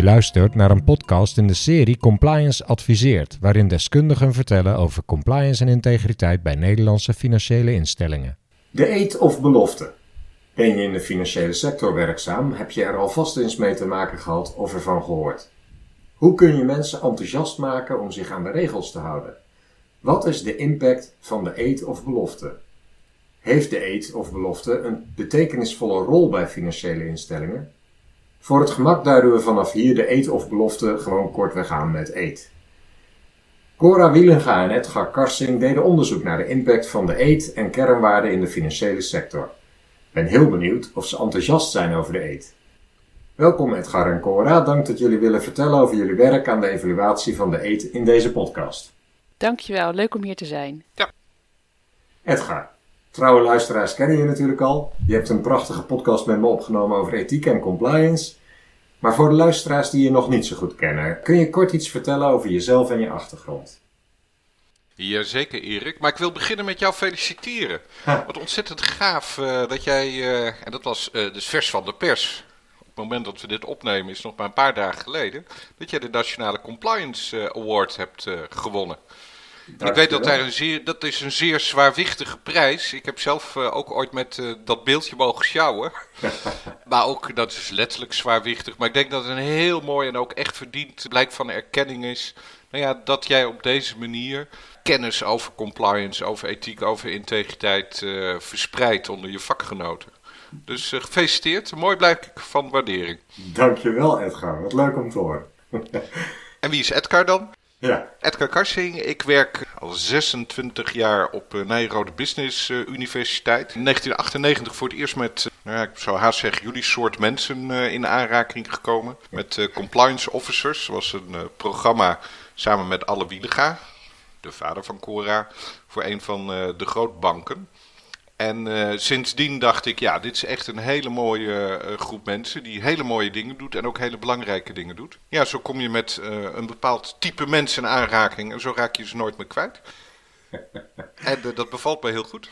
Je luistert naar een podcast in de serie Compliance Adviseert, waarin deskundigen vertellen over compliance en integriteit bij Nederlandse financiële instellingen. De eet of belofte. Ben je in de financiële sector werkzaam, heb je er alvast eens mee te maken gehad of ervan gehoord. Hoe kun je mensen enthousiast maken om zich aan de regels te houden? Wat is de impact van de eet of belofte? Heeft de eet of belofte een betekenisvolle rol bij financiële instellingen? Voor het gemak duiden we vanaf hier de eet of belofte gewoon kortweg aan met eet. Cora Wielenga en Edgar Karsing deden onderzoek naar de impact van de eet en kernwaarden in de financiële sector. Ik ben heel benieuwd of ze enthousiast zijn over de eet. Welkom Edgar en Cora, dank dat jullie willen vertellen over jullie werk aan de evaluatie van de eet in deze podcast. Dankjewel, leuk om hier te zijn. Edgar, trouwe luisteraars kennen je natuurlijk al. Je hebt een prachtige podcast met me opgenomen over ethiek en compliance. Maar voor de luisteraars die je nog niet zo goed kennen, kun je kort iets vertellen over jezelf en je achtergrond? Jazeker, Erik. Maar ik wil beginnen met jou feliciteren. Ha. Wat ontzettend gaaf eh, dat jij, eh, en dat was eh, dus vers van de pers. Op het moment dat we dit opnemen is nog maar een paar dagen geleden. Dat jij de Nationale Compliance Award hebt gewonnen. Ik weet dat, daar een zeer, dat is een zeer zwaarwichtige prijs. Ik heb zelf eh, ook ooit met eh, dat beeldje mogen sjouwen. maar ook, dat is letterlijk zwaarwichtig. Maar ik denk dat het een heel mooi en ook echt verdiend blijk van erkenning is. Nou ja, dat jij op deze manier kennis over compliance, over ethiek, over integriteit eh, verspreidt onder je vakgenoten. Dus gefeliciteerd, mooi blijk van waardering. Dankjewel Edgar, wat leuk om te horen. En wie is Edgar dan? Ja, Edgar Karsing, ik werk al 26 jaar op eh, Nijrode Business eh, Universiteit. In 1998 voor het eerst met, eh, nou ja, ik zou haast zeggen, jullie soort mensen in aanraking gekomen. Met compliance officers, dat was een programma samen met Alle Wielega, de vader van Cora, voor een van de grootbanken. En eh, sindsdien dacht ik, ja, dit is echt een hele mooie eh, groep mensen die hele mooie dingen doet en ook hele belangrijke dingen doet. Ja, zo kom je met eh, een bepaald type mensen in aanraking en zo raak je ze nooit meer kwijt. en dat bevalt me heel goed.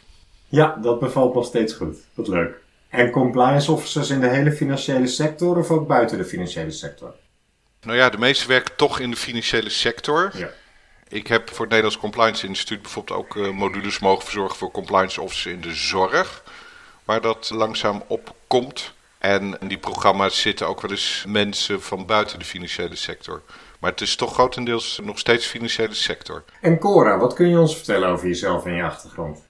ja, dat bevalt nog steeds goed. Wat leuk. En compliance officers in de hele financiële sector of ook buiten de financiële sector? Nou ja, de meeste werken toch in de financiële sector. Ja. Ik heb voor het Nederlands Compliance Instituut bijvoorbeeld ook eh, modules mogen verzorgen voor compliance officers in de zorg. Waar dat langzaam op komt. En in die programma's zitten ook wel eens mensen van buiten de financiële sector. Maar het is toch grotendeels nog steeds financiële sector. En Cora, wat kun je ons vertellen over jezelf en je achtergrond?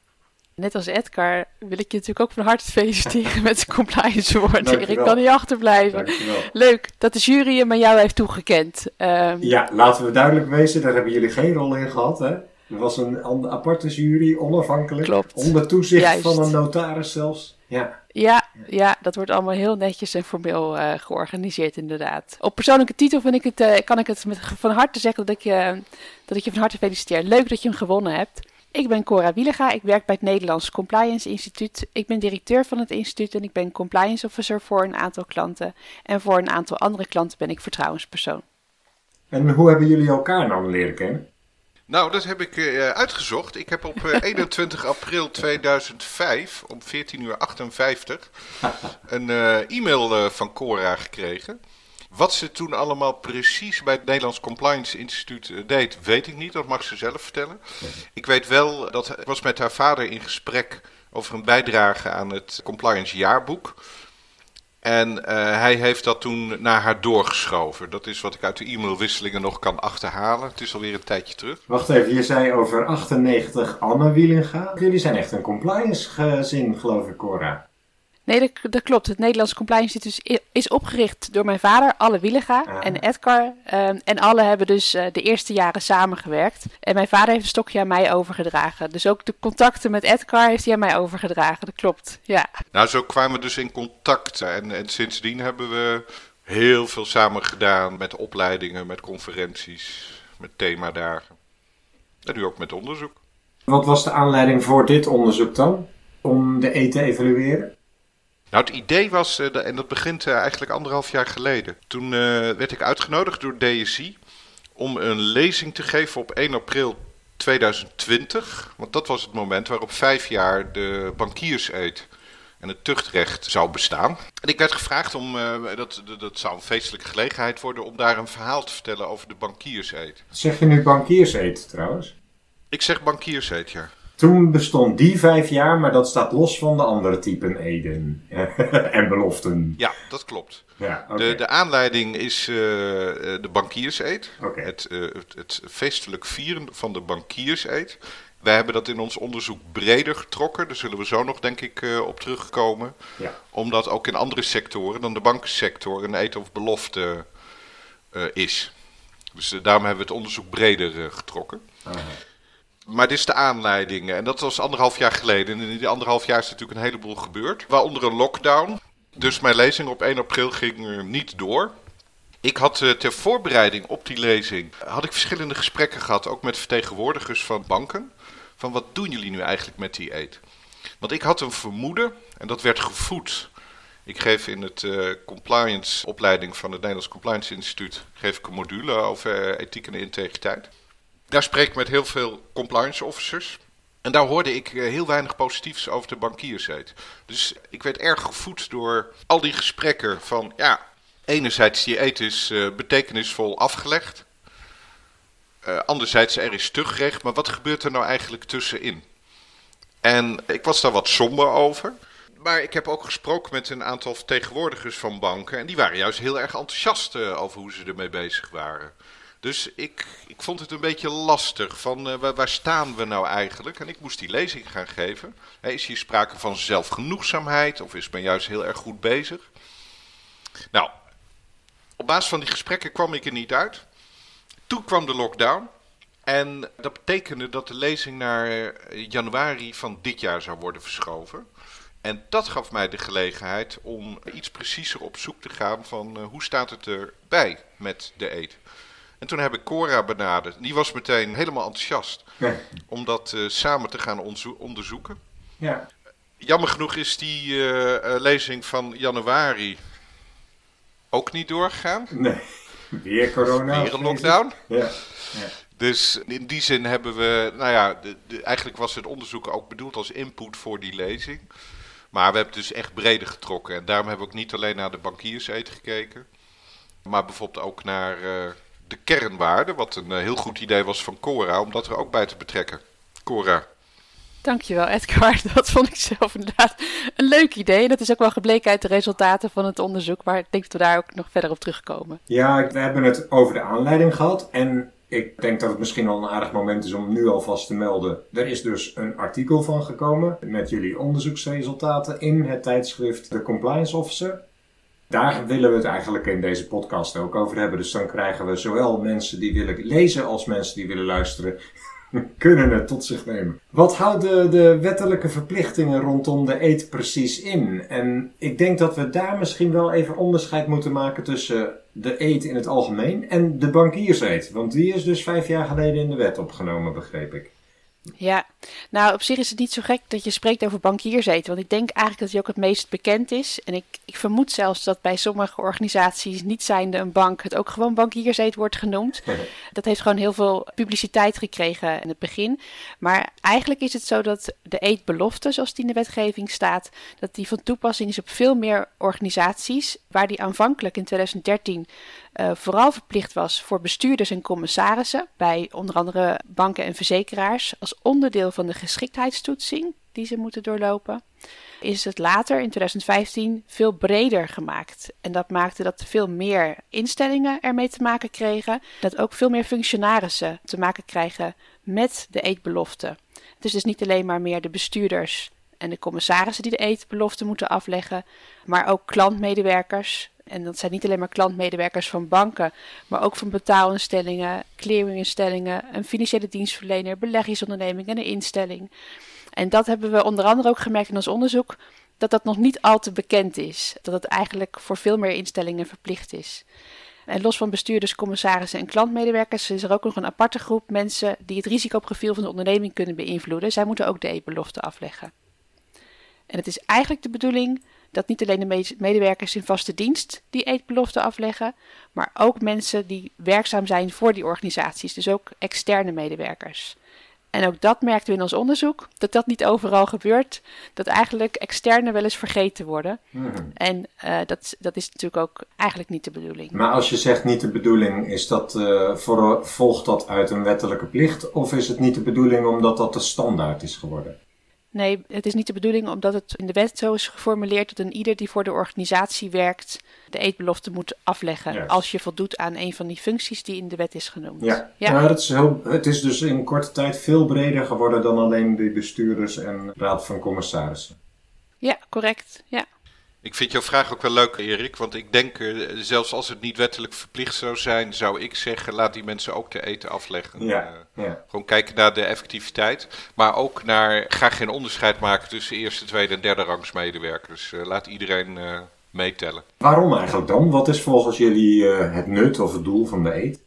Net als Edgar wil ik je natuurlijk ook van harte feliciteren met de compliance award. Ik kan niet achterblijven. Dankjewel. Leuk dat de jury hem aan jou heeft toegekend. Ehm, Ja, laten we duidelijk wezen, daar hebben jullie geen rol in gehad, hè? Er was een aparte jury, onafhankelijk. Klopt. Onder toezicht Juist. van een notaris zelfs. Ja. ja, ja, dat wordt allemaal heel netjes en formeel eh, georganiseerd inderdaad. Op persoonlijke titel vind ik het, eh, kan ik het met, van harte zeggen dat ik, je, dat ik je van harte feliciteer. Leuk dat je hem gewonnen hebt. Ik ben Cora Wielega, ik werk bij het Nederlands Compliance Instituut. Ik ben directeur van het instituut en ik ben compliance officer voor een aantal klanten. En voor een aantal andere klanten ben ik vertrouwenspersoon. En hoe hebben jullie elkaar nou leren kennen? Nou, dat heb ik eh, uitgezocht. Ik heb op eh, 21 april 2005 om 14 uur 58 een eh, e-mail eh, van Cora gekregen. Wat ze toen allemaal precies bij het Nederlands Compliance Instituut eh, deed, weet ik niet. Dat mag ze zelf vertellen. Ik weet wel dat ik was met haar vader in gesprek over een bijdrage aan het Compliance Jaarboek. En eh, hij heeft dat toen naar haar doorgeschoven. Dat is wat ik uit de e-mailwisselingen nog kan achterhalen. Het is alweer een tijdje terug. Wacht even, je zei over 98 Anne Wielinga. Jullie zijn echt een compliance gezin, geloof ik, Cora. Nee, dat, dat klopt. Het Nederlands Compliance Instituut is, is opgericht door mijn vader, Alle Wielega Ah. en Edgar. ehm, en alle hebben dus eh, de eerste jaren samengewerkt. En mijn vader heeft een stokje aan mij overgedragen. Dus ook de contacten met Edgar heeft hij aan mij overgedragen. Dat klopt, ja. Nou, zo kwamen we dus in contact. En, en sindsdien hebben we heel veel samen gedaan met opleidingen, met conferenties, met themadagen. En nu ook met onderzoek. Wat was de aanleiding voor dit onderzoek dan? Om de E te evalueren? Nou, het idee was, eh, en dat begint eh, eigenlijk anderhalf jaar geleden. Toen eh, werd ik uitgenodigd door DSI om een lezing te geven op 1 april 2020. Want dat was het moment waarop vijf jaar de bankierseed en het tuchtrecht zou bestaan. En ik werd gevraagd om, uh, dat, dat zou een feestelijke gelegenheid worden, om daar een verhaal te vertellen over de bankierseed. Zeg je nu bankierseed trouwens? Ik zeg bankierseed, ja. Toen bestond die vijf jaar, maar dat staat los van de andere typen eden en beloften. Ja, dat klopt. Ja, de, de aanleiding is uh, de bankierseed. Okay. Het, uh, het, het, feestelijk vieren van de bankierseed. Wij hebben dat in ons onderzoek breder getrokken. Daar zullen we zo nog, denk ik, uh, op terugkomen. Ja. Omdat ook in andere sectoren dan de bankensector een eet of belofte is. Dus daarom hebben we het onderzoek breder getrokken. Aha. Maar dit is de aanleiding. En dat was anderhalf jaar geleden. En in die anderhalf jaar is natuurlijk een heleboel gebeurd. Waaronder een lockdown. Dus mijn lezing op 1 april ging niet door. Ik had uh, ter voorbereiding op die lezing had ik verschillende gesprekken gehad, ook met vertegenwoordigers van banken. Van wat doen jullie nu eigenlijk met die eet? Want ik had een vermoeden, en dat werd gevoed. Ik geef in het uh, compliance opleiding van het Nederlands Compliance Instituut geef ik een module over ethiek en integriteit. Daar spreek ik met heel veel compliance officers. En daar hoorde ik heel weinig positiefs over de bankierseed. Dus ik werd erg gevoed door al die gesprekken van, ja, enerzijds die eet is uh, betekenisvol afgelegd. Uh, anderzijds er is stugrecht, maar wat gebeurt er nou eigenlijk tussenin? En ik was daar wat somber over. Maar ik heb ook gesproken met een aantal vertegenwoordigers van banken. En die waren juist heel erg enthousiast over hoe ze ermee bezig waren. Dus ik, ik vond het een beetje lastig van uh, waar, staan we nou eigenlijk? En ik moest die lezing gaan geven. Is hier sprake van zelfgenoegzaamheid of is men juist heel erg goed bezig? Nou, op basis van die gesprekken kwam ik er niet uit. Toen kwam de lockdown. En dat betekende dat de lezing naar januari van dit jaar zou worden verschoven. En dat gaf mij de gelegenheid om iets preciezer op zoek te gaan van uh, hoe staat het erbij met de eet. En toen heb ik Cora benaderd. Die was meteen helemaal enthousiast Ja. om dat uh, samen te gaan onderzo onderzoeken. Ja. Jammer genoeg is die uh, lezing van januari ook niet doorgegaan. Nee. Weer corona. Weer een lockdown. Ja. ja. Dus in die zin hebben we, nou ja, de, de, eigenlijk was het onderzoek ook bedoeld als input voor die lezing. Maar we hebben het dus echt breder getrokken. En daarom hebben we ook niet alleen naar de bankierseed gekeken. Maar bijvoorbeeld ook naar uh, de kernwaarden. Wat een uh, heel goed idee was van Cora om dat er ook bij te betrekken. Cora. Dankjewel Edgar, dat vond ik zelf inderdaad een leuk idee. Dat is ook wel gebleken uit de resultaten van het onderzoek, maar ik denk dat we daar ook nog verder op terugkomen. Ja, we hebben het over de aanleiding gehad en ik denk dat het misschien wel een aardig moment is om nu alvast te melden. Er is dus een artikel van gekomen met jullie onderzoeksresultaten in het tijdschrift The Compliance Officer. Daar willen we het eigenlijk in deze podcast ook over hebben. Dus dan krijgen we zowel mensen die willen lezen als mensen die willen luisteren kunnen het tot zich nemen. Wat houden de wettelijke verplichtingen rondom de eet precies in? En ik denk dat we daar misschien wel even onderscheid moeten maken tussen de eet in het algemeen en de bankierseed. Want die is dus vijf jaar geleden in de wet opgenomen, begreep ik. Ja, nou op zich is het niet zo gek dat je spreekt over bankierseed. Want ik denk eigenlijk dat die ook het meest bekend is. En ik, ik vermoed zelfs dat bij sommige organisaties, niet zijnde een bank, het ook gewoon bankierseed wordt genoemd. Dat heeft gewoon heel veel publiciteit gekregen in het begin. Maar eigenlijk is het zo dat de eetbelofte, zoals die in de wetgeving staat, dat die van toepassing is op veel meer organisaties. Waar die aanvankelijk in 2013 uh, vooral verplicht was voor bestuurders en commissarissen bij onder andere banken en verzekeraars als onderdeel van de geschiktheidstoetsing die ze moeten doorlopen, is het later in 2015 veel breder gemaakt. En dat maakte dat veel meer instellingen ermee te maken kregen, dat ook veel meer functionarissen te maken krijgen met de eetbelofte. Het is dus niet alleen maar meer de bestuurders en de commissarissen die de eetbelofte moeten afleggen, maar ook klantmedewerkers en dat zijn niet alleen maar klantmedewerkers van banken, maar ook van betaalinstellingen, clearinginstellingen, een financiële dienstverlener, beleggingsonderneming en een instelling. En dat hebben we onder andere ook gemerkt in ons onderzoek, dat dat nog niet al te bekend is. Dat het eigenlijk voor veel meer instellingen verplicht is. En los van bestuurders, commissarissen en klantmedewerkers is er ook nog een aparte groep mensen die het risicoprofiel van de onderneming kunnen beïnvloeden. Zij moeten ook de e-belofte afleggen. En het is eigenlijk de bedoeling dat niet alleen de medewerkers in vaste dienst die eetbelofte afleggen, maar ook mensen die werkzaam zijn voor die organisaties, dus ook externe medewerkers. En ook dat merkten we in ons onderzoek, dat dat niet overal gebeurt. Dat eigenlijk externe wel eens vergeten worden. Mhm. En eh, dat, dat is natuurlijk ook eigenlijk niet de bedoeling. Maar als je zegt niet de bedoeling, is dat, eh, voor, volgt dat uit een wettelijke plicht? Of is het niet de bedoeling omdat dat de standaard is geworden? Nee, het is niet de bedoeling omdat het in de wet zo is geformuleerd dat een ieder die voor de organisatie werkt de eetbelofte moet afleggen als je voldoet aan een van die functies die in de wet is genoemd. Ja, Ja. Nou, dat is heel, het is dus in korte tijd veel breder geworden dan alleen de bestuurders en raad van commissarissen. Ja, correct. Ja. Ik vind jouw vraag ook wel leuk, Erik. Want ik denk, eh, zelfs als het niet wettelijk verplicht zou zijn, zou ik zeggen: laat die mensen ook te eten afleggen. Ja, Eh, ja. gewoon kijken naar de effectiviteit. Maar ook naar. Ga geen onderscheid maken tussen eerste, tweede en derde rangs medewerkers. Eh, laat iedereen eh, meetellen. Waarom eigenlijk dan? Wat is volgens jullie het nut of het doel van de eet?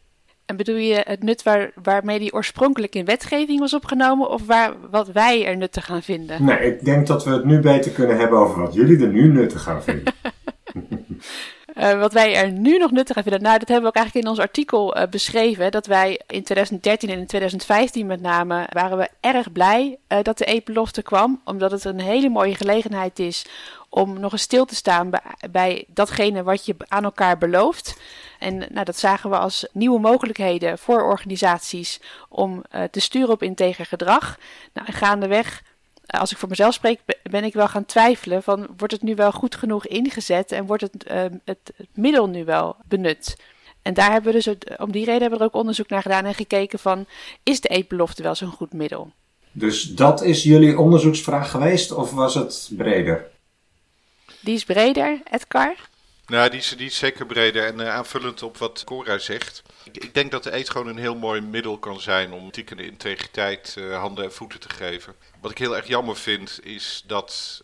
En bedoel je het nut waar, waarmee die oorspronkelijk in wetgeving was opgenomen of waar, wat wij er nuttig aan vinden? Nee, ik denk dat we het nu beter kunnen hebben over wat jullie er nu nuttig aan vinden. Eh, wat wij er nu nog nuttig aan vinden, nou, dat hebben we ook eigenlijk in ons artikel eh, beschreven. Dat wij in 2013 en in 2015 met name waren we erg blij eh, dat de eetbelofte kwam. Omdat het een hele mooie gelegenheid is om nog eens stil te staan bij, datgene wat je aan elkaar belooft. En nou, dat zagen we als nieuwe mogelijkheden voor organisaties om te sturen op integer gedrag. Nou, en gaandeweg als ik voor mezelf spreek, be- ben ik wel gaan twijfelen van wordt het nu wel goed genoeg ingezet en wordt het, eh, het, het middel nu wel benut? En daar hebben we dus, het- om die reden hebben we er ook onderzoek naar gedaan en gekeken van is de eetbelofte wel zo'n goed middel? Dus dat is jullie onderzoeksvraag geweest of was het breder? Die is breder, Edgar. Nou, die is, die is zeker breder en eh, aanvullend op wat Cora zegt. Ik, denk dat de eet gewoon een heel mooi middel kan zijn om en integriteit eh, handen en voeten te geven. Wat ik heel erg jammer vind is dat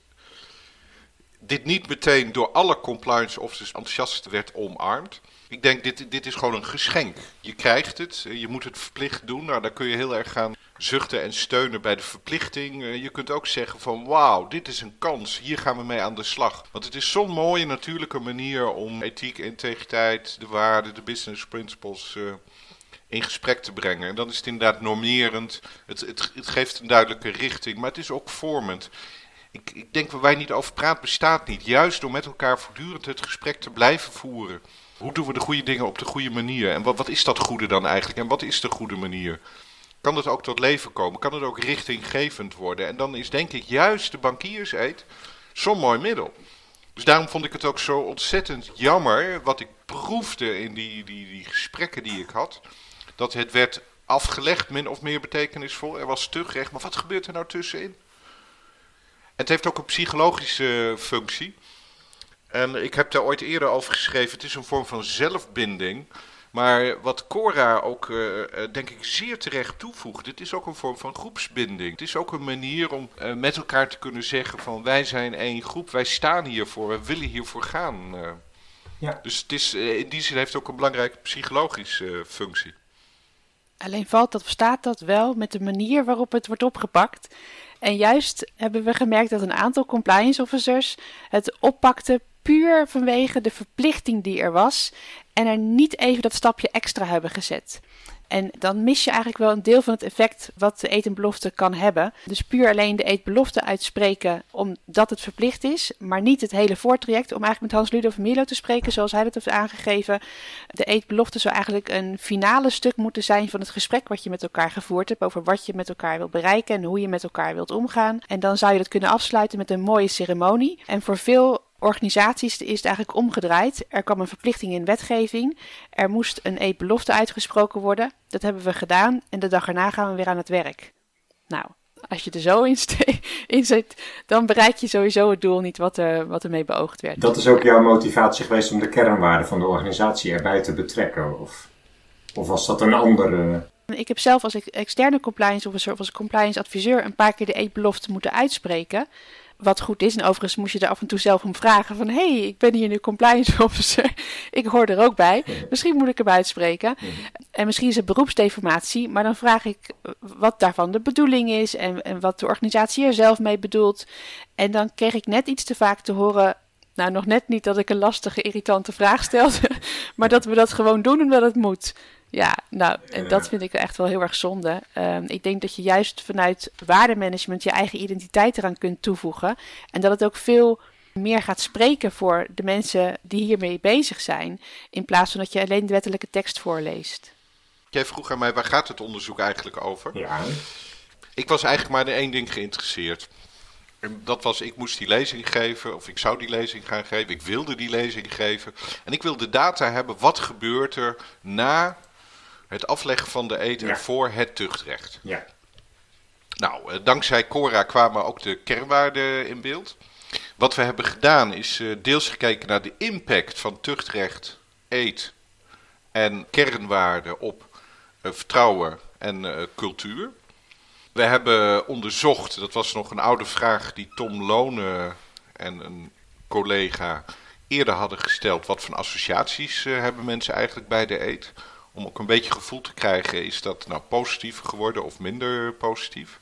dit niet meteen door alle compliance officers enthousiast werd omarmd. Ik denk, dit, dit is gewoon een geschenk. Je krijgt het, eh, je moet het verplicht doen. Nou, dan kun je heel erg gaan zuchten en steunen bij de verplichting. Eh, Je kunt ook zeggen van, wauw, dit is een kans. Hier gaan we mee aan de slag. Want het is zo'n mooie natuurlijke manier om ethiek, integriteit, de waarden, de business principles eh, in gesprek te brengen. En dan is het inderdaad normerend. Het, het, het geeft een duidelijke richting, maar het is ook vormend. Ik, ik denk waar wij niet over praten bestaat niet. Juist door met elkaar voortdurend het gesprek te blijven voeren. Hoe doen we de goede dingen op de goede manier? En wat, wat is dat goede dan eigenlijk? En wat is de goede manier? Kan het ook tot leven komen? Kan het ook richtinggevend worden? En dan is denk ik juist de bankierseed zo'n mooi middel. Dus daarom vond ik het ook zo ontzettend jammer, wat ik proefde in die, die, die gesprekken die ik had, dat het werd afgelegd, min of meer betekenisvol. Er was terugrecht, maar wat gebeurt er nou tussenin? Het heeft ook een psychologische functie. En ik heb daar ooit eerder over geschreven, het is een vorm van zelfbinding. Maar wat Cora ook, eh, eh, denk ik, zeer terecht toevoegt, het is ook een vorm van groepsbinding. Het is ook een manier om eh, met elkaar te kunnen zeggen van wij zijn één groep, wij staan hiervoor, wij willen hiervoor gaan. eh. Ja. Dus het is, in die zin heeft het ook een belangrijke psychologische functie. Alleen valt dat, staat dat wel met de manier waarop het wordt opgepakt. En juist hebben we gemerkt dat een aantal compliance officers het oppakten puur vanwege de verplichting die er was en er niet even dat stapje extra hebben gezet. En dan mis je eigenlijk wel een deel van het effect wat de etenbelofte kan hebben. Dus puur alleen de eetbelofte uitspreken omdat het verplicht is, maar niet het hele voortraject. Om eigenlijk met Hans Ludo Milo te spreken, zoals hij dat heeft aangegeven. De eetbelofte zou eigenlijk een finale stuk moeten zijn van het gesprek wat je met elkaar gevoerd hebt over wat je met elkaar wilt bereiken en hoe je met elkaar wilt omgaan. En dan zou je dat kunnen afsluiten met een mooie ceremonie. En voor veel organisaties is het eigenlijk omgedraaid. Er kwam een verplichting in wetgeving. Er moest een eetbelofte uitgesproken worden. Dat hebben we gedaan en de dag erna gaan we weer aan het werk. Nou, als je er zo in, in zit, dan bereik je sowieso het doel niet wat, er, wat ermee beoogd werd. Dat is ook jouw motivatie geweest om de kernwaarden van de organisatie erbij te betrekken? Of, of was dat een andere... Ik heb zelf als ex- externe compliance officer of als compliance adviseur een paar keer de eetbelofte moeten uitspreken. Wat goed is, en overigens moest je er af en toe zelf om vragen van... hé, hey, ik ben hier nu compliance officer, ik hoor er ook bij. Misschien moet ik hem uitspreken. En misschien is het beroepsdeformatie, maar dan vraag ik wat daarvan de bedoeling is... en, en wat de organisatie er zelf mee bedoelt. En dan kreeg ik net iets te vaak te horen... Nou, nog net niet dat ik een lastige, irritante vraag stelde, maar dat we dat gewoon doen omdat het moet. Ja, nou, en dat vind ik echt wel heel erg zonde. Ehm, ik denk dat je juist vanuit waardemanagement je eigen identiteit eraan kunt toevoegen. En dat het ook veel meer gaat spreken voor de mensen die hiermee bezig zijn. In plaats van dat je alleen de wettelijke tekst voorleest. Jij vroeg aan mij, waar gaat het onderzoek eigenlijk over? Ja. Ik was eigenlijk maar in één ding geïnteresseerd. En dat was, ik moest die lezing geven, of ik zou die lezing gaan geven. Ik wilde die lezing geven. En ik wilde data hebben, wat gebeurt er na het afleggen van de eten Ja. voor het tuchtrecht. Ja. Nou, eh, dankzij Cora kwamen ook de kernwaarden in beeld. Wat we hebben gedaan is eh, deels gekeken naar de impact van tuchtrecht, eet en kernwaarden op eh, vertrouwen en cultuur. We hebben onderzocht, dat was nog een oude vraag die Tom Lone en een collega eerder hadden gesteld. Wat voor associaties hebben mensen eigenlijk bij de eet? Om ook een beetje gevoel te krijgen, is dat nou positief geworden of minder positief?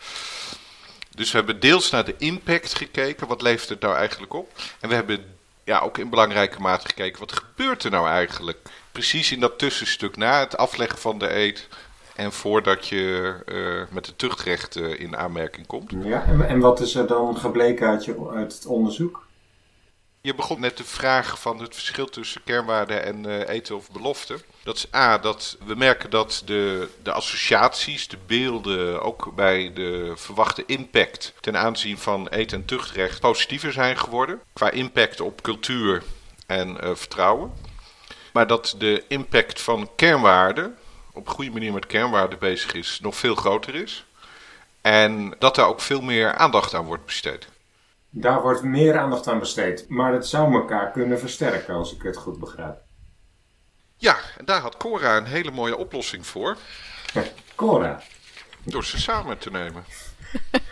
Dus we hebben deels naar de impact gekeken, wat levert het nou eigenlijk op? En we hebben ja, ook in belangrijke mate gekeken, wat gebeurt er nou eigenlijk? Precies in dat tussenstuk na het afleggen van de eet en voordat je eh, met het tuchtrecht eh, in aanmerking komt. ja. En, en wat is er dan gebleken uit, je, uit het onderzoek? Je begon met de vraag van het verschil tussen kernwaarden en eh, eten of belofte. Dat is A, dat we merken dat de, de associaties, de beelden, ook bij de verwachte impact ten aanzien van eten en tuchtrecht positiever zijn geworden. Qua impact op cultuur en eh, vertrouwen. Maar dat de impact van kernwaarden, op een goede manier met kernwaarden bezig is, nog veel groter is. En dat daar ook veel meer aandacht aan wordt besteed. Daar wordt meer aandacht aan besteed. Maar het zou elkaar kunnen versterken, als ik het goed begrijp. Ja, en daar had Cora een hele mooie oplossing voor. Cora. Door ze samen te nemen.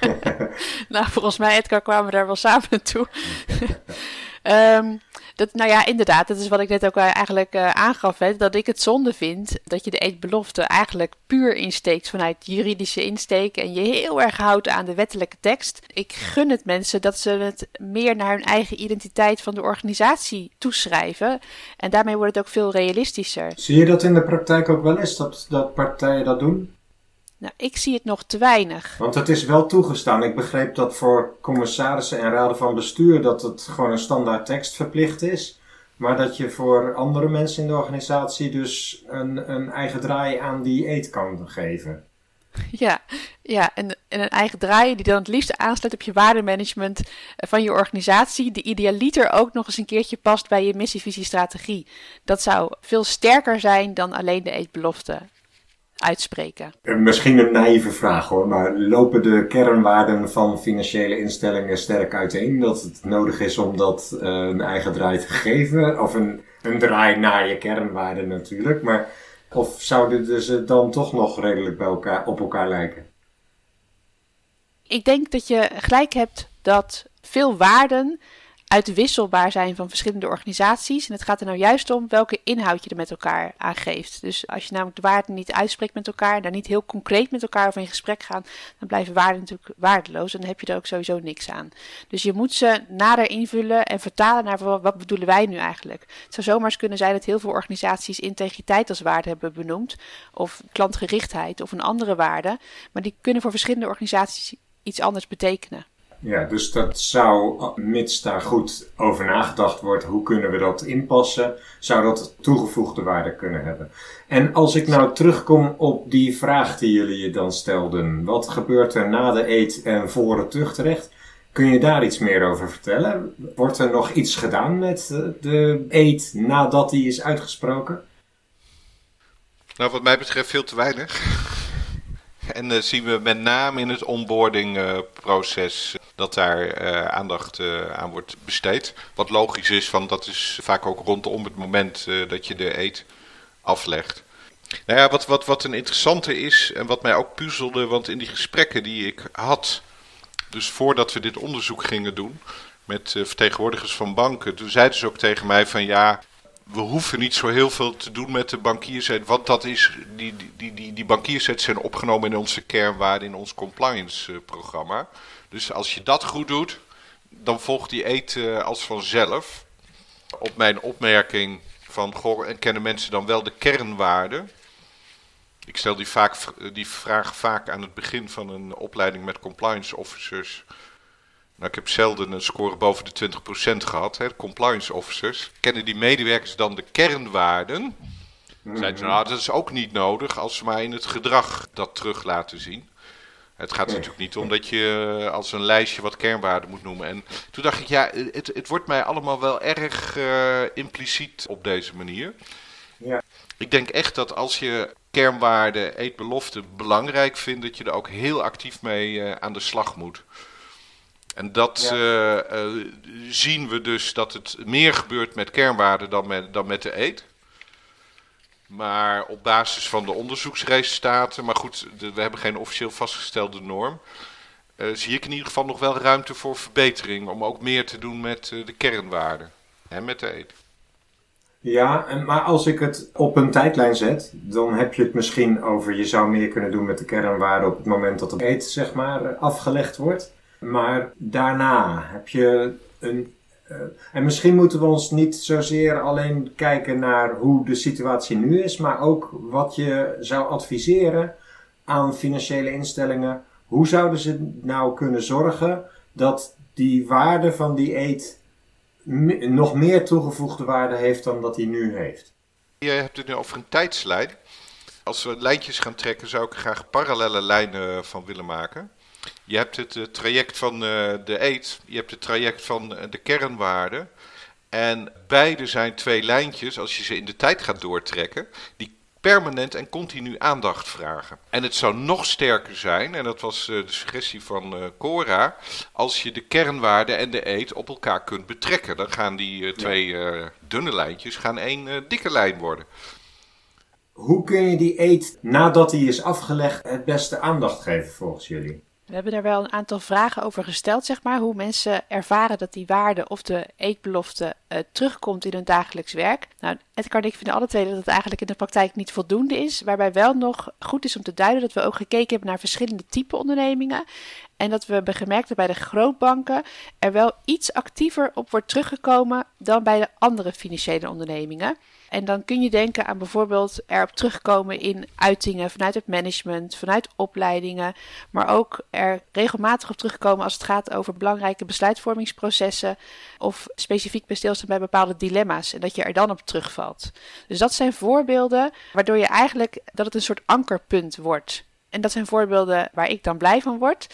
Nou, volgens mij, Edgar, kwamen we daar wel samen naartoe. Ehm, dat, nou ja, inderdaad, dat is wat ik net ook eigenlijk eh, aangaf. Hè, dat ik het zonde vind dat je de eetbelofte eigenlijk puur insteekt vanuit juridische insteek. En je heel erg houdt aan de wettelijke tekst. Ik gun het mensen dat ze het meer naar hun eigen identiteit van de organisatie toeschrijven. En daarmee wordt het ook veel realistischer. Zie je dat in de praktijk ook wel eens, dat, dat partijen dat doen? Nou, ik zie het nog te weinig. Want het is wel toegestaan. Ik begreep dat voor commissarissen en raden van bestuur dat het gewoon een standaard tekst verplicht is. Maar dat je voor andere mensen in de organisatie dus een, een eigen draai aan die eet kan geven. Ja, ja en, en een eigen draai die dan het liefst aansluit op je waardemanagement eh, van je organisatie. Die idealiter ook nog eens een keertje past bij je missie, visie, strategie. Dat zou veel sterker zijn dan alleen de eetbelofte uitspreken. Misschien een naïeve vraag hoor, maar lopen de kernwaarden van financiële instellingen sterk uiteen? Dat het nodig is om dat eh, een eigen draai te geven? Of een, een draai naar je kernwaarden natuurlijk. Maar, of zouden ze dan toch nog redelijk bij elkaar, op elkaar lijken? Ik denk dat je gelijk hebt dat veel waarden uitwisselbaar zijn van verschillende organisaties. En het gaat er nou juist om welke inhoud je er met elkaar aan geeft. Dus als je namelijk de waarden niet uitspreekt met elkaar, daar niet heel concreet met elkaar over in gesprek gaan, dan blijven waarden natuurlijk waardeloos en dan heb je er ook sowieso niks aan. Dus je moet ze nader invullen en vertalen naar wat, bedoelen wij nu eigenlijk. Het zou zomaar kunnen zijn dat heel veel organisaties integriteit als waarde hebben benoemd, of klantgerichtheid of een andere waarde, maar die kunnen voor verschillende organisaties iets anders betekenen. Ja, dus dat zou, mits daar goed over nagedacht wordt, hoe kunnen we dat inpassen, zou dat toegevoegde waarde kunnen hebben. En als ik nou terugkom op die vraag die jullie je dan stelden, wat gebeurt er na de eet en voor het tuchtrecht? Kun je daar iets meer over vertellen? Wordt er nog iets gedaan met eh, de eet nadat die is uitgesproken? Nou, wat mij betreft veel te weinig. En uh, zien we met name in het onboardingproces uh, dat daar uh, aandacht aan wordt besteed. Wat logisch is, want dat is vaak ook rondom het moment dat je de eet aflegt. Nou ja, wat, wat, wat een interessante is en wat mij ook puzzelde, want in die gesprekken die ik had, dus voordat we dit onderzoek gingen doen met vertegenwoordigers van banken, toen zeiden ze ook tegen mij van ja, we hoeven niet zo heel veel te doen met de bankierset, want dat is, die, die, die, die zijn opgenomen in onze kernwaarden, in ons compliance uh, programma. Dus als je dat goed doet, dan volgt die eet uh, als vanzelf. Op mijn opmerking van, en kennen mensen dan wel de kernwaarden? Ik stel die, vaak, die vraag vaak aan het begin van een opleiding met compliance officers. Nou, ik heb zelden een score boven de 20% gehad. Hè. Compliance officers. Kennen die medewerkers dan de kernwaarden? Zeiden ze, nou, dat is ook niet nodig als ze maar in het gedrag dat terug laten zien. Het gaat natuurlijk niet om dat je eh, als een lijstje wat kernwaarden moet noemen. En toen dacht ik, ja, het, het wordt mij allemaal wel erg uh, impliciet op deze manier. Ja. Ik denk echt dat als je kernwaarden, eetbeloften belangrijk vindt, dat je er ook heel actief mee uh, aan de slag moet. En dat ja. uh, zien we dus dat het meer gebeurt met kernwaarden dan met, dan met de eet. Maar op basis van de onderzoeksresultaten, maar goed, de, we hebben geen officieel vastgestelde norm. Uh, zie ik in ieder geval nog wel ruimte voor verbetering. Om ook meer te doen met de kernwaarden. En met de eet. Ja, en, maar als ik het op een tijdlijn zet, dan heb je het misschien over je zou meer kunnen doen met de kernwaarden op het moment dat de eet zeg maar afgelegd wordt. Maar daarna heb je een uh, en misschien moeten we ons niet zozeer alleen kijken naar hoe de situatie nu is, maar ook wat je zou adviseren aan financiële instellingen. Hoe zouden ze nou kunnen zorgen dat die waarde van die eet nog meer toegevoegde waarde heeft dan dat hij nu heeft? Je hebt het nu over een tijdslijn. Als we lijntjes gaan trekken, zou ik graag parallele lijnen van willen maken. Je hebt het traject van de eet, je hebt het traject van de kernwaarden. En beide zijn twee lijntjes, als je ze in de tijd gaat doortrekken, die permanent en continu aandacht vragen. En het zou nog sterker zijn, en dat was de suggestie van Cora, als je de kernwaarden en de eet op elkaar kunt betrekken. Dan gaan die twee dunne lijntjes gaan één dikke lijn worden. Hoe kun je die eet, nadat die is afgelegd, het beste aandacht geven volgens jullie? We hebben daar wel een aantal vragen over gesteld, zeg maar. Hoe mensen ervaren dat die waarde of de eetbelofte uh, terugkomt in hun dagelijks werk. Nou, Edgar en ik vinden alle twee dat het eigenlijk in de praktijk niet voldoende is. Waarbij wel nog goed is om te duiden dat we ook gekeken hebben naar verschillende type ondernemingen. En dat we hebben gemerkt dat bij de grootbanken er wel iets actiever op wordt teruggekomen dan bij de andere financiële ondernemingen. En dan kun je denken aan bijvoorbeeld erop terugkomen in uitingen vanuit het management, vanuit opleidingen, maar ook er regelmatig op terugkomen als het gaat over belangrijke besluitvormingsprocessen of specifiek bij stilstaan bij bepaalde dilemma's en dat je er dan op terugvalt. Dus dat zijn voorbeelden waardoor je eigenlijk dat het een soort ankerpunt wordt. En dat zijn voorbeelden waar ik dan blij van word.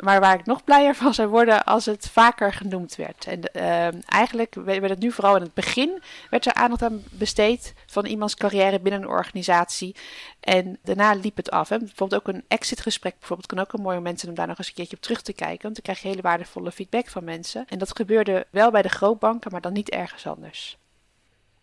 Maar waar ik nog blijer van zou worden als het vaker genoemd werd. En uh, eigenlijk werd het nu vooral in het begin werd er aandacht aan besteed van iemands carrière binnen een organisatie. En daarna liep het af. Hè. Bijvoorbeeld ook een exitgesprek bijvoorbeeld kan ook een mooi moment zijn om daar nog eens een keertje op terug te kijken. Want dan krijg je hele waardevolle feedback van mensen. En dat gebeurde wel bij de grootbanken, maar dan niet ergens anders.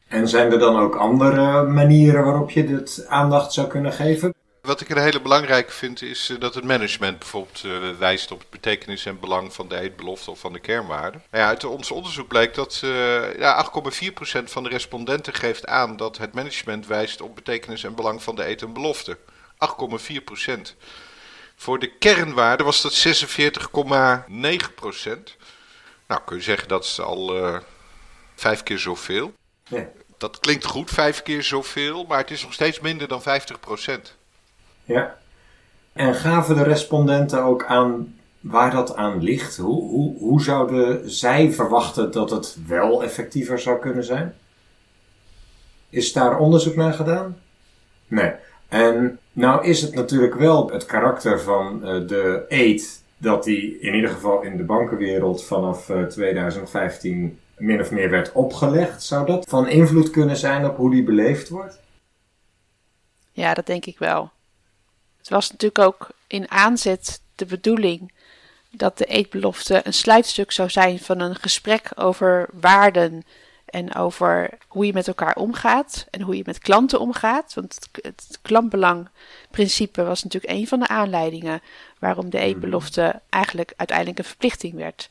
En zijn er dan ook andere manieren waarop je dit aandacht zou kunnen geven? Wat ik een hele belangrijke vind is eh, dat het management bijvoorbeeld uh, wijst op het betekenis en belang van de eetbelofte of van de kernwaarden. Nou ja, uit ons onderzoek blijkt dat uh, ja, 8,4% van de respondenten geeft aan dat het management wijst op betekenis en belang van de eet en belofte. 8,4%. Voor de kernwaarden was dat 46,9%. Nou, kun je zeggen dat is al uh, vijf keer zoveel. Ja. Dat klinkt goed, vijf keer zoveel, maar het is nog steeds minder dan 50%. Ja. En gaven de respondenten ook aan waar dat aan ligt? Hoe, hoe, hoe zouden zij verwachten dat het wel effectiever zou kunnen zijn? Is daar onderzoek naar gedaan? Nee. En nou is het natuurlijk wel het karakter van uh, de eet dat die in ieder geval in de bankenwereld vanaf uh, eh, 2015 min of meer werd opgelegd. Zou dat van invloed kunnen zijn op hoe die beleefd wordt? Ja, dat denk ik wel. Het was natuurlijk ook in aanzet de bedoeling dat de eetbelofte een sluitstuk zou zijn van een gesprek over waarden en over hoe je met elkaar omgaat en hoe je met klanten omgaat. Want het, het klantbelangprincipe was natuurlijk een van de aanleidingen waarom de eetbelofte eigenlijk uiteindelijk een verplichting werd.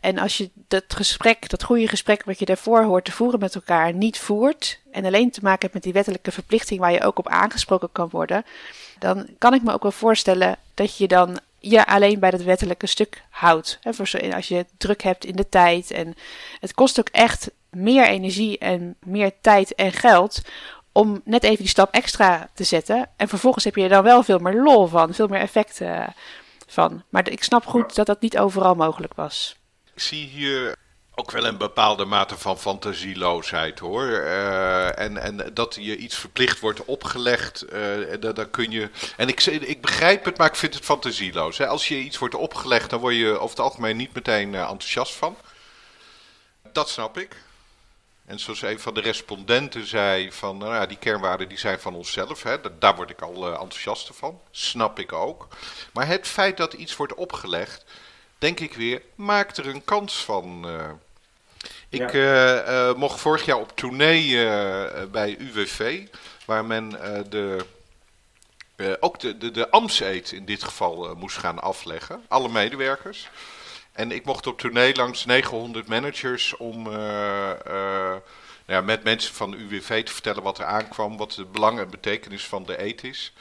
En als je dat gesprek, dat goede gesprek wat je daarvoor hoort te voeren met elkaar, niet voert en alleen te maken hebt met die wettelijke verplichting waar je ook op aangesproken kan worden, dan kan ik me ook wel voorstellen dat je dan je alleen bij dat wettelijke stuk houdt. voor als je druk hebt in de tijd. En het kost ook echt meer energie en meer tijd en geld om net even die stap extra te zetten. En vervolgens heb je er dan wel veel meer lol van, veel meer effecten van. Maar ik snap goed dat dat niet overal mogelijk was. Ik zie hier ook wel een bepaalde mate van fantasieloosheid hoor. Uh, en, en dat je iets verplicht wordt opgelegd, uh, dat, dat kun je. En ik, ik begrijp het, maar ik vind het fantasieloos. Hè. Als je iets wordt opgelegd, dan word je over het algemeen niet meteen uh, enthousiast van. Dat snap ik. En zoals een van de respondenten zei, van nou ja, die kernwaarden die zijn van onszelf, hè, daar word ik al enthousiast van. Snap ik ook. Maar het feit dat iets wordt opgelegd, denk ik weer, maak er een kans van. Uh. Ik uh, uh, mocht vorig jaar op tournee bij UWV, waar men de, ook de, de, de in dit geval moest gaan afleggen. Alle medewerkers. En ik mocht op tournee langs 900 managers om ja, met mensen van UWV te vertellen wat er aankwam, wat de belang en betekenis van de eet is.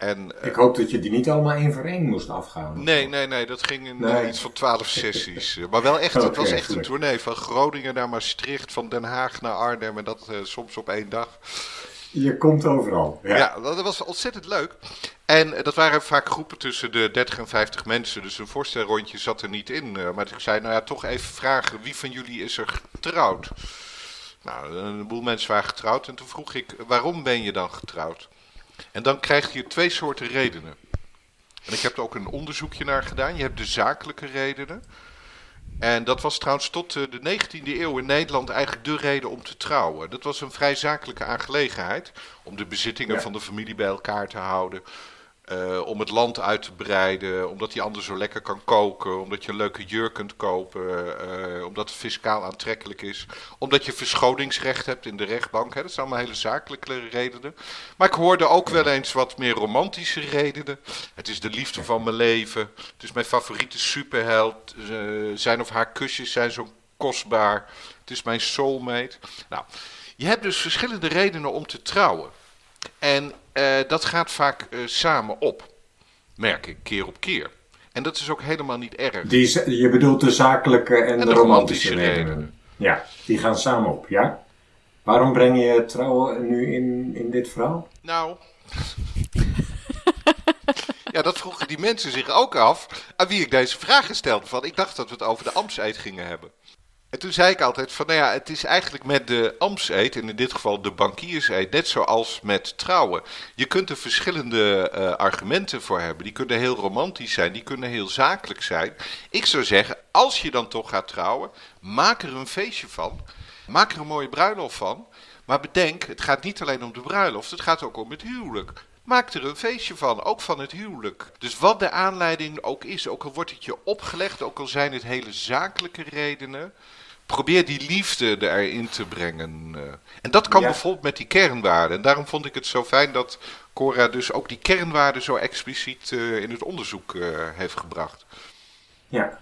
En, ik hoop dat je die niet allemaal één voor één moest afgaan. Nee, nee, nee, dat ging in nee. iets van twaalf sessies. maar wel echt, het was echt een tournee van Groningen naar Maastricht, van Den Haag naar Arnhem en dat uh, soms op één dag. Je komt overal. Ja. ja, dat was ontzettend leuk. En uh, dat waren vaak groepen tussen de 30 en 50 mensen, dus een voorstelrondje zat er niet in. Maar ik zei, nou ja, toch even vragen, wie van jullie is er getrouwd? Nou, een boel mensen waren getrouwd en toen vroeg ik, waarom ben je dan getrouwd? En dan krijg je twee soorten redenen. En ik heb er ook een onderzoekje naar gedaan. Je hebt de zakelijke redenen. En dat was trouwens tot de 19e eeuw in Nederland eigenlijk de reden om te trouwen. Dat was een vrij zakelijke aangelegenheid. Om de bezittingen van de familie bij elkaar te houden. Uh, om het land uit te breiden, omdat hij anders zo lekker kan koken, omdat je een leuke jurk kunt kopen, uh, omdat het fiscaal aantrekkelijk is, omdat je verschoningsrecht hebt in de rechtbank. Hè. Dat zijn allemaal hele zakelijke redenen. Maar ik hoorde ook wel eens wat meer romantische redenen. Het is de liefde van mijn leven, het is mijn favoriete superheld, uh, zijn of haar kusjes zijn zo kostbaar, het is mijn soulmate. Nou, je hebt dus verschillende redenen om te trouwen. En uh, dat gaat vaak uh, samen op, merk ik, keer op keer. En dat is ook helemaal niet erg. Die, je bedoelt de zakelijke en, de, romantische, redenen. Ja, die gaan samen op, ja? Waarom breng je trouwen nu in, in dit verhaal? Nou, ja, dat vroegen die mensen zich ook af aan wie ik deze vraag stelde. Van, ik dacht dat we het over de Amseid gingen hebben. En toen zei ik altijd van, nou ja, het is eigenlijk met de ambtseed, en in dit geval de bankierseed, net zoals met trouwen. Je kunt er verschillende uh, argumenten voor hebben. Die kunnen heel romantisch zijn, die kunnen heel zakelijk zijn. Ik zou zeggen, als je dan toch gaat trouwen, maak er een feestje van. Maak er een mooie bruiloft van. Maar bedenk, het gaat niet alleen om de bruiloft, het gaat ook om het huwelijk. Maak er een feestje van, ook van het huwelijk. Dus wat de aanleiding ook is, ook al wordt het je opgelegd, ook al zijn het hele zakelijke redenen probeer die liefde erin te brengen. Eh. En dat kan bijvoorbeeld met die kernwaarden. En daarom vond ik het zo fijn dat Cora dus ook die kernwaarden zo expliciet uh, in het onderzoek uh, heeft gebracht. Ja.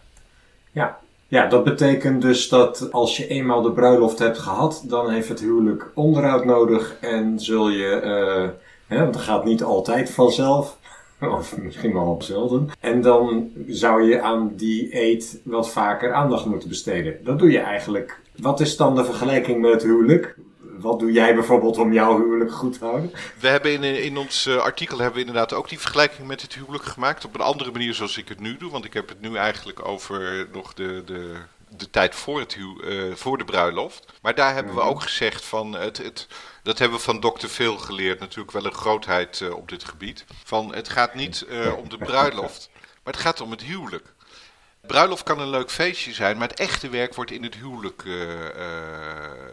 ja. Ja, dat betekent dus dat als je eenmaal de bruiloft hebt gehad, dan heeft het huwelijk onderhoud nodig en zul je, hè, want dat gaat niet altijd vanzelf, Of misschien wel op zelden. En dan zou je aan die eet wat vaker aandacht moeten besteden. Dat doe je eigenlijk. Wat is dan de vergelijking met het huwelijk? Wat doe jij bijvoorbeeld om jouw huwelijk goed te houden? We hebben in, in ons uh, artikel hebben we inderdaad ook die vergelijking met het huwelijk gemaakt. Op een andere manier zoals ik het nu doe. Want ik heb het nu eigenlijk over nog de, de, de tijd voor, het huw, uh, voor de bruiloft. Maar daar hebben we mhm. ook gezegd van het, het dat hebben we van Dr. Phil geleerd, natuurlijk wel een grootheid uh, op dit gebied. Van het gaat niet uh, om de bruiloft, maar het gaat om het huwelijk. Bruiloft kan een leuk feestje zijn, maar het echte werk wordt in het huwelijk uh,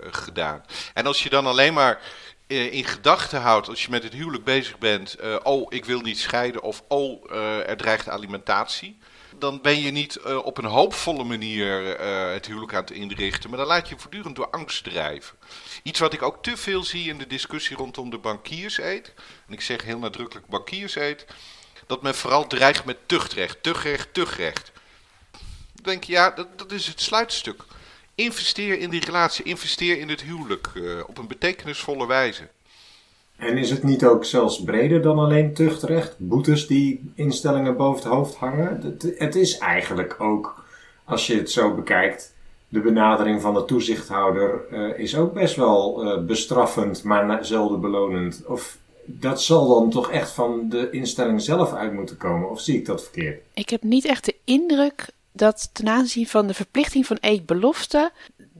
gedaan. En als je dan alleen maar in gedachten houdt, als je met het huwelijk bezig bent, oh ik wil niet scheiden of oh er dreigt alimentatie dan ben je niet uh, op een hoopvolle manier uh, het huwelijk aan het inrichten. Maar dan laat je voortdurend door angst drijven. Iets wat ik ook te veel zie in de discussie rondom de bankierseed. En ik zeg heel nadrukkelijk bankierseed. Dat men vooral dreigt met tuchtrecht, tuchtrecht, tuchtrecht. Dan denk ja, dat, dat is het sluitstuk. Investeer in die relatie, investeer in het huwelijk uh, op een betekenisvolle wijze. En is het niet ook zelfs breder dan alleen tuchtrecht? Boetes die instellingen boven het hoofd hangen? Het, is eigenlijk ook, als je het zo bekijkt, de benadering van de toezichthouder uh, is ook best wel uh, bestraffend, maar zelden belonend. Of dat zal dan toch echt van de instelling zelf uit moeten komen, of zie ik dat verkeerd? Ik heb niet echt de indruk dat ten aanzien van de verplichting van eetbelofte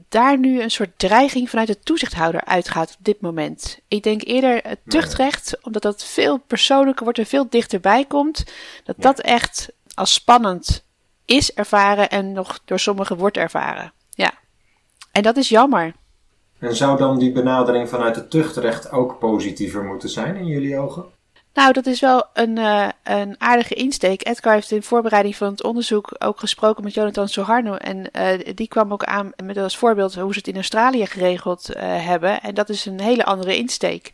daar nu een soort dreiging vanuit de toezichthouder uitgaat op dit moment. Ik denk eerder het tuchtrecht, omdat dat veel persoonlijker wordt en veel dichterbij komt, dat dat echt als spannend is ervaren en nog door sommigen wordt ervaren. Ja. En dat is jammer. En zou dan die benadering vanuit het tuchtrecht ook positiever moeten zijn in jullie ogen? Nou, dat is wel een, uh, een aardige insteek. Edgar heeft in voorbereiding van het onderzoek ook gesproken met Jonathan Soharno. En uh, die kwam ook aan met als voorbeeld hoe ze het in Australië geregeld uh, hebben. En dat is een hele andere insteek.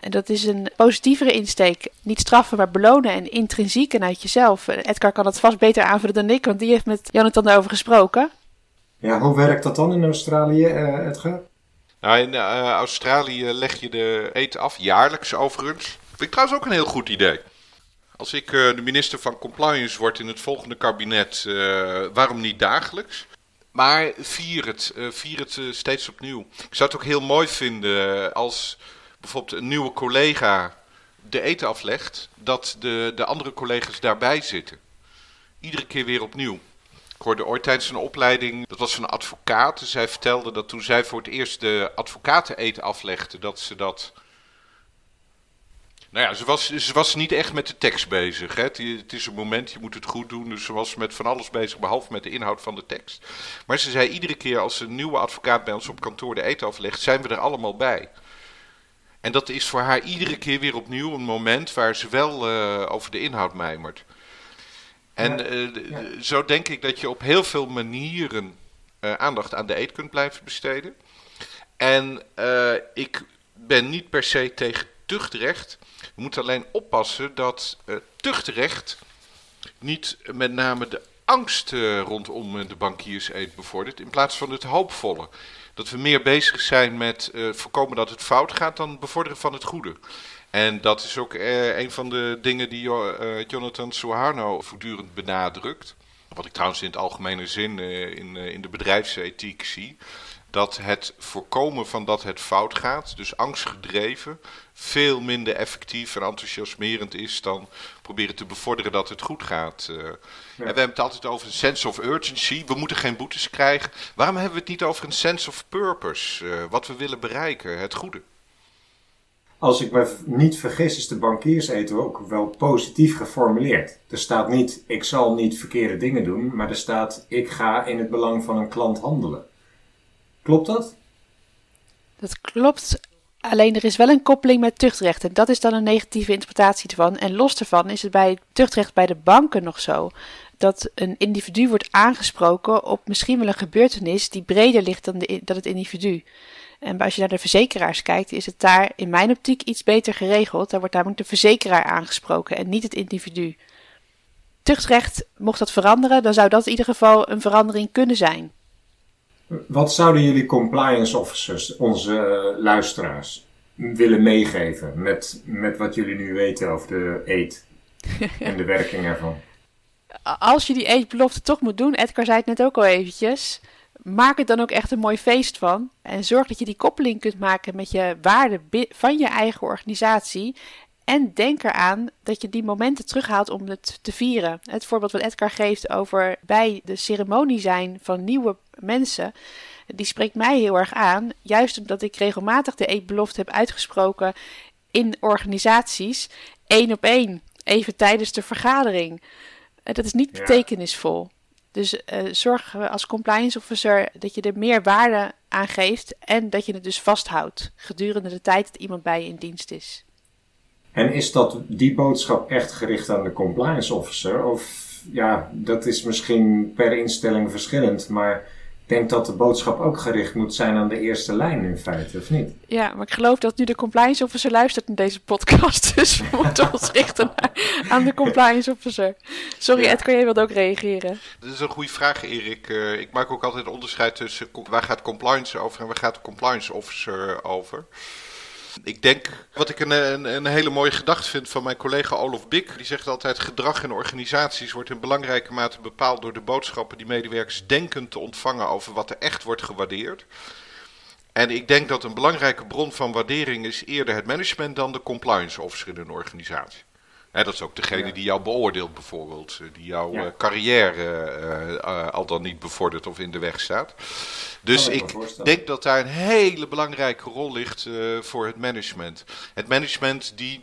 En dat is een positievere insteek. Niet straffen, maar belonen en intrinsiek en uit jezelf. Edgar kan dat vast beter aanvullen dan ik, want die heeft met Jonathan daarover gesproken. Ja, hoe werkt dat dan in Australië, Edgar? Nou, in Australië leg je de eten af, jaarlijks overigens. Vind ik trouwens ook een heel goed idee. Als ik uh, de minister van Compliance word in het volgende kabinet, uh, waarom niet dagelijks? Maar vier het, uh, vier het steeds opnieuw. Ik zou het ook heel mooi vinden als bijvoorbeeld een nieuwe collega de eten aflegt, dat de, de andere collega's daarbij zitten. Iedere keer weer opnieuw. Ik hoorde ooit tijdens een opleiding, dat was een advocaat. Zij vertelde dat toen zij voor het eerst de advocaten eten aflegde, dat ze dat nou ja, ze was, ze was niet echt met de tekst bezig. Hè. Het, het, is een moment, je moet het goed doen. Dus ze was met van alles bezig, behalve met de inhoud van de tekst. Maar ze zei iedere keer als een nieuwe advocaat bij ons op kantoor de eten aflegt, zijn we er allemaal bij. En dat is voor haar iedere keer weer opnieuw een moment waar ze wel uh, over de inhoud mijmert. En ja, uh, ja. zo denk ik dat je op heel veel manieren uh, aandacht aan de eet kunt blijven besteden. En ik ben niet per se tegen tuchtrecht. We moeten alleen oppassen dat uh, tuchtrecht niet met name de angst uh, rondom de eet bevordert, in plaats van het hoopvolle. Dat we meer bezig zijn met voorkomen dat het fout gaat dan bevorderen van het goede. En dat is ook een van de dingen die Jonathan Suharno voortdurend benadrukt. Wat ik trouwens in het algemene zin in, in de bedrijfsethiek zie dat het voorkomen van dat het fout gaat, dus angstgedreven, veel minder effectief en enthousiasmerend is dan proberen te bevorderen dat het goed gaat. Uh, ja. En we hebben het altijd over een sense of urgency. We moeten geen boetes krijgen. Waarom hebben we het niet over een sense of purpose? Uh, wat we willen bereiken, het goede. Als ik me niet vergis, is de bankierseten ook wel positief geformuleerd. Er staat niet, ik zal niet verkeerde dingen doen, maar er staat, ik ga in het belang van een klant handelen. Klopt dat? Dat klopt. Alleen er is wel een koppeling met tuchtrecht. En dat is dan een negatieve interpretatie ervan. En los daarvan is het bij tuchtrecht bij de banken nog zo. Dat een individu wordt aangesproken op misschien wel een gebeurtenis die breder ligt dan, de, dan het individu. En als je naar de verzekeraars kijkt, is het daar in mijn optiek iets beter geregeld. Daar wordt namelijk de verzekeraar aangesproken en niet het individu. Tuchtrecht, mocht dat veranderen, dan zou dat in ieder geval een verandering kunnen zijn. Wat zouden jullie compliance officers, onze uh, luisteraars, willen meegeven met, met wat jullie nu weten over de eet en de werking ervan? Als je die eetbelofte toch moet doen, Edgar zei het net ook al eventjes, maak het dan ook echt een mooi feest van. En zorg dat je die koppeling kunt maken met je waarde van je eigen organisatie. En denk eraan dat je die momenten terughaalt om het te vieren. Het voorbeeld wat Edgar geeft over bij de ceremonie zijn van nieuwe mensen, die spreekt mij heel erg aan. Juist omdat ik regelmatig de eetbelofte heb uitgesproken in organisaties, één op één, even tijdens de vergadering. Eh, dat is niet betekenisvol. Dus uh, zorg als compliance officer dat je er meer waarde aan geeft en dat je het dus vasthoudt gedurende de tijd dat iemand bij je in dienst is. En is dat die boodschap echt gericht aan de compliance officer? Of ja, dat is misschien per instelling verschillend, maar denk dat de boodschap ook gericht moet zijn aan de eerste lijn in feite, of niet? Ja, maar ik geloof dat nu de compliance officer luistert naar deze podcast. Dus we moeten ons richten aan de compliance officer. Sorry ja. Ed, kan jij wilde ook reageren? Dat is een goede vraag Erik. Uh, ik maak ook altijd onderscheid tussen waar gaat compliance over en waar gaat de compliance officer over. Ik denk, wat ik een, een, een, hele mooie gedachte vind van mijn collega Olof Bik, die zegt altijd gedrag in organisaties wordt in belangrijke mate bepaald door de boodschappen die medewerkers denken te ontvangen over wat er echt wordt gewaardeerd. En ik denk dat een belangrijke bron van waardering is eerder het management dan de compliance officer in een organisatie. Dat is ook degene die jou beoordeelt bijvoorbeeld, eh, die jouw eh, carrière uh, al dan niet bevordert of in de weg staat. Dus ik denk dat daar een hele belangrijke rol ligt voor het management. Het management die,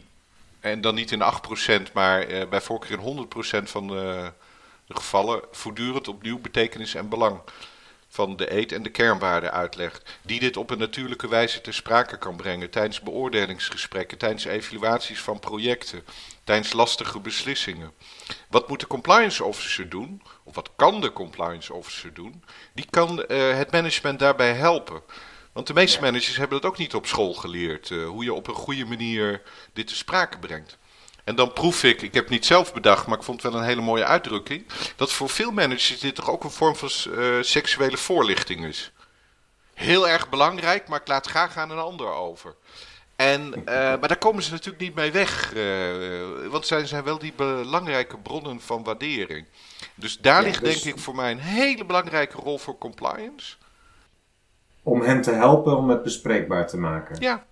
en dan niet in 8%, maar bij voorkeur in 100% van de gevallen, voortdurend opnieuw betekenis en belang van de eet- en de kernwaarden uitlegt. Die dit op een natuurlijke wijze ter sprake kan brengen tijdens beoordelingsgesprekken, tijdens evaluaties van projecten, tijdens lastige beslissingen. Wat moet de compliance officer doen? Of wat kan de compliance officer doen? Die kan uh, het management daarbij helpen. Want de meeste managers hebben dat ook niet op school geleerd. Uh, hoe je op een goede manier dit te sprake brengt. En dan proef ik, ik heb het niet zelf bedacht, maar ik vond het wel een hele mooie uitdrukking. Dat voor veel managers dit toch ook een vorm van uh, seksuele voorlichting is. Heel erg belangrijk, maar ik laat graag aan een ander over. En, uh, maar daar komen ze natuurlijk niet mee weg. Uh, want zij zijn wel die belangrijke bronnen van waardering. Dus daar ja, ligt dus... denk ik voor mij een hele belangrijke rol voor compliance. Om hen te helpen om het bespreekbaar te maken. Ja,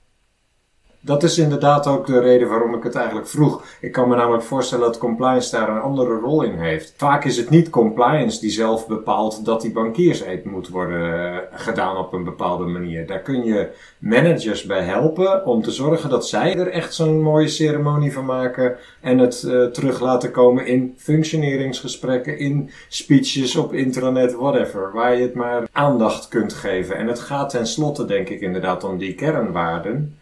dat is inderdaad ook de reden waarom ik het eigenlijk vroeg. Ik kan me namelijk voorstellen dat compliance daar een andere rol in heeft. Vaak is het niet compliance die zelf bepaalt dat die bankierseed moet worden eh, gedaan op een bepaalde manier. Daar kun je managers bij helpen om te zorgen dat zij er echt zo'n mooie ceremonie van maken en het uh, terug laten komen in functioneringsgesprekken, in speeches op intranet, whatever, waar je het maar aandacht kunt geven. En het gaat tenslotte denk ik inderdaad om die kernwaarden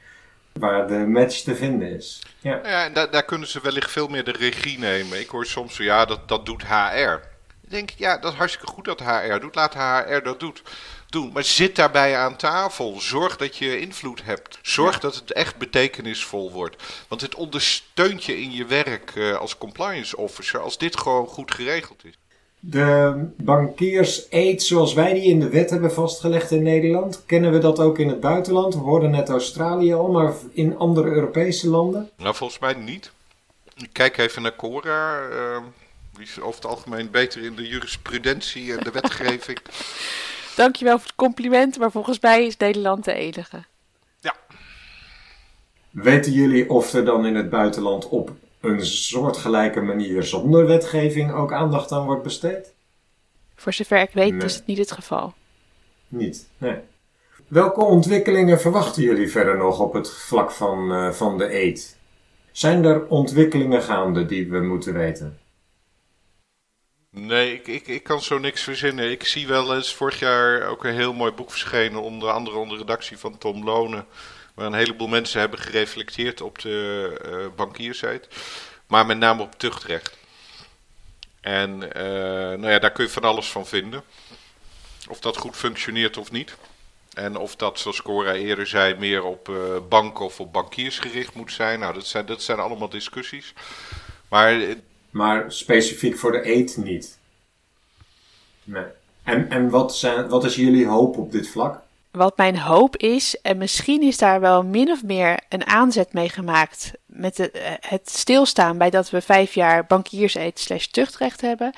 waar de match te vinden is. Ja, ja en daar, daar kunnen ze wellicht veel meer de regie nemen. Ik hoor soms zo, ja, dat, dat doet HR. Ik denk, ja, dat is hartstikke goed dat HR doet. Laat HR dat doet. doen. Maar zit daarbij aan tafel. Zorg dat je invloed hebt. Zorg dat het echt betekenisvol wordt. Want het ondersteunt je in je werk uh, als compliance officer als dit gewoon goed geregeld is. De bankiers-eet zoals wij die in de wet hebben vastgelegd in Nederland, kennen we dat ook in het buitenland? We worden net Australië al, maar in andere Europese landen? Nou, volgens mij niet. Ik kijk even naar Cora. Uh, die is over het algemeen beter in de jurisprudentie en de wetgeving. Dankjewel voor het compliment, maar volgens mij is Nederland de enige. Ja. Weten jullie of er dan in het buitenland op een soortgelijke manier zonder wetgeving ook aandacht aan wordt besteed? Voor zover ik weet is het niet het geval. Niet, nee. Welke ontwikkelingen verwachten jullie verder nog op het vlak van, uh, van de eet? Zijn er ontwikkelingen gaande die we moeten weten? Nee, ik, ik, ik kan zo niks verzinnen. Ik zie wel eens vorig jaar ook een heel mooi boek verschenen, onder andere onder redactie van Tom Lonen waar een heleboel mensen hebben gereflecteerd op de uh, bankiersheid. Maar met name op tuchtrecht. En uh, nou ja, daar kun je van alles van vinden. Of dat goed functioneert of niet. En of dat, zoals Cora eerder zei, meer op uh, banken of op bankiers gericht moet zijn. Nou, dat zijn, dat zijn allemaal discussies. Maar, maar specifiek voor de eet niet. Nee. En, en wat, zijn, wat is jullie hoop op dit vlak? Wat mijn hoop is, en misschien is daar wel min of meer een aanzet mee gemaakt met eh, het stilstaan bij dat we vijf jaar bankierseed slash tuchtrecht hebben,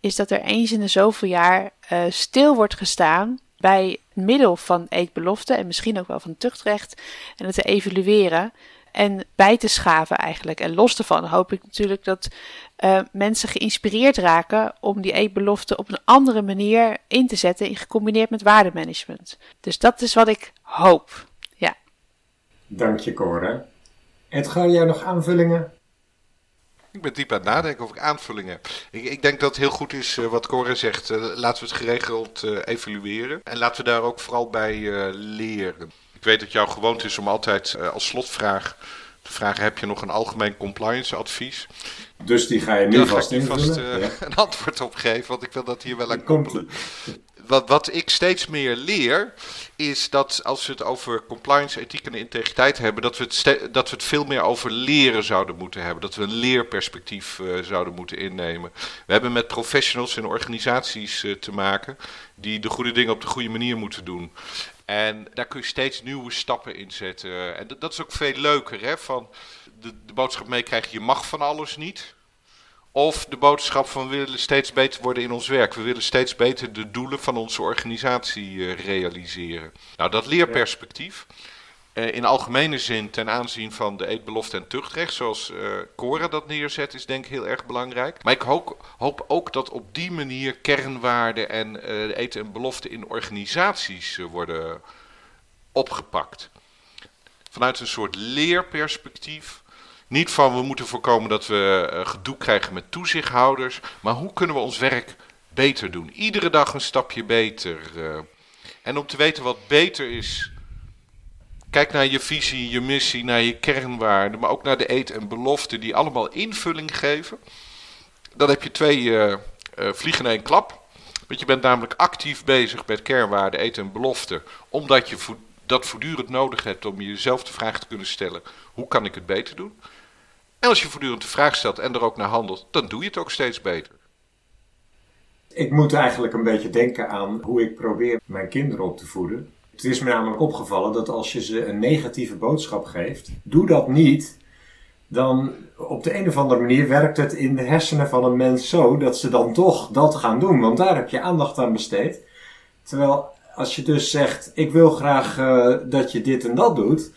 is dat er eens in de zoveel jaar uh, stil wordt gestaan bij middel van eetbelofte en misschien ook wel van tuchtrecht en het te evalueren en bij te schaven eigenlijk. En los daarvan hoop ik natuurlijk dat uh, mensen geïnspireerd raken om die eetbelofte op een andere manier in te zetten, in gecombineerd met waardemanagement. Dus dat is wat ik hoop. Ja. Dank je, Cora. Edgar, jij nog aanvullingen? Ik ben diep aan het nadenken of ik aanvullingen heb. Ik, ik denk dat het heel goed is uh, wat Cora zegt. Uh, laten we het geregeld evalueren. En laten we daar ook vooral bij leren. Ik weet dat jouw gewoonte is om altijd als slotvraag te vragen: heb je nog een algemeen compliance advies? Dus die ga je nu vast uh, ja. een antwoord op geven, want ik wil dat hier wel aan koppelen. wat, wat ik steeds meer leer, is dat als we het over compliance, ethiek en integriteit hebben, dat we het, dat we het veel meer over leren zouden moeten hebben. Dat we een leerperspectief uh, zouden moeten innemen. We hebben met professionals en organisaties uh, te maken die de goede dingen op de goede manier moeten doen. En daar kun je steeds nieuwe stappen in zetten. En dat, is ook veel leuker, hè? Van de, de boodschap meekrijgen, je mag van alles niet. Of de boodschap van we willen steeds beter worden in ons werk. We willen steeds beter de doelen van onze organisatie uh, realiseren. Nou, dat leerperspectief. Uh, in algemene zin ten aanzien van de eetbelofte en tuchtrecht, zoals uh, Cora dat neerzet, is denk ik heel erg belangrijk. Maar ik hoop, hoop ook dat op die manier kernwaarden en uh, eten en belofte in organisaties worden opgepakt. Vanuit een soort leerperspectief niet van we moeten voorkomen dat we gedoe krijgen met toezichthouders, maar hoe kunnen we ons werk beter doen? Iedere dag een stapje beter. En om te weten wat beter is, kijk naar je visie, je missie, naar je kernwaarden, maar ook naar de eet en belofte die allemaal invulling geven. Dan heb je twee uh, vliegen in één klap. Want je bent namelijk actief bezig met kernwaarden, eten en belofte, omdat je dat voortdurend nodig hebt om jezelf de vraag te kunnen stellen: hoe kan ik het beter doen? En als je voortdurend de vraag stelt en er ook naar handelt, dan doe je het ook steeds beter. Ik moet eigenlijk een beetje denken aan hoe ik probeer mijn kinderen op te voeden. Het is me namelijk opgevallen dat als je ze een negatieve boodschap geeft, doe dat niet. Dan op de een of andere manier werkt het in de hersenen van een mens zo dat ze dan toch dat gaan doen, want daar heb je aandacht aan besteed. Terwijl als je dus zegt: Ik wil graag uh, dat je dit en dat doet,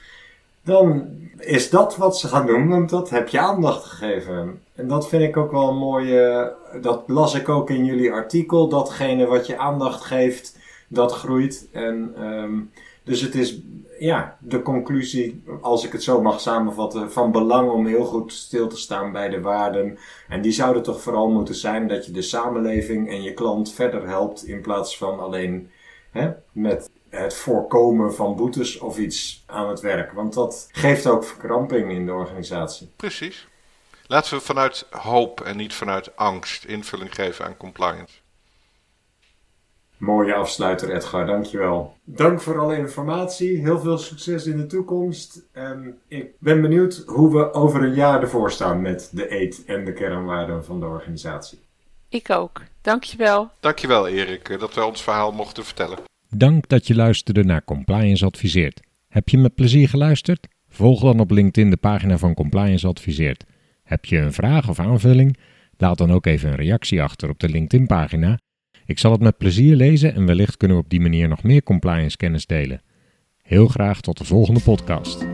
dan is dat wat ze gaan doen, want dat heb je aandacht gegeven. En dat vind ik ook wel een mooie, dat las ik ook in jullie artikel, datgene wat je aandacht geeft, dat groeit. En um, dus het is, ja, de conclusie, als ik het zo mag samenvatten, van belang om heel goed stil te staan bij de waarden. En die zouden toch vooral moeten zijn dat je de samenleving en je klant verder helpt in plaats van alleen hè, met het voorkomen van boetes of iets aan het werk. Want dat geeft ook verkramping in de organisatie. Precies. Laten we vanuit hoop en niet vanuit angst invulling geven aan compliance. Mooie afsluiter Edgar, dankjewel. Dank voor alle informatie, heel veel succes in de toekomst. En ik ben benieuwd hoe we over een jaar ervoor staan met de eet en de kernwaarden van de organisatie. Ik ook, dankjewel. Dankjewel Erik, dat we ons verhaal mochten vertellen. Dank dat je luisterde naar Compliance Adviseert. Heb je met plezier geluisterd? Volg dan op LinkedIn de pagina van Compliance Adviseert. Heb je een vraag of aanvulling? Laat dan ook even een reactie achter op de LinkedIn-pagina. Ik zal het met plezier lezen en wellicht kunnen we op die manier nog meer compliance kennis delen. Heel graag tot de volgende podcast.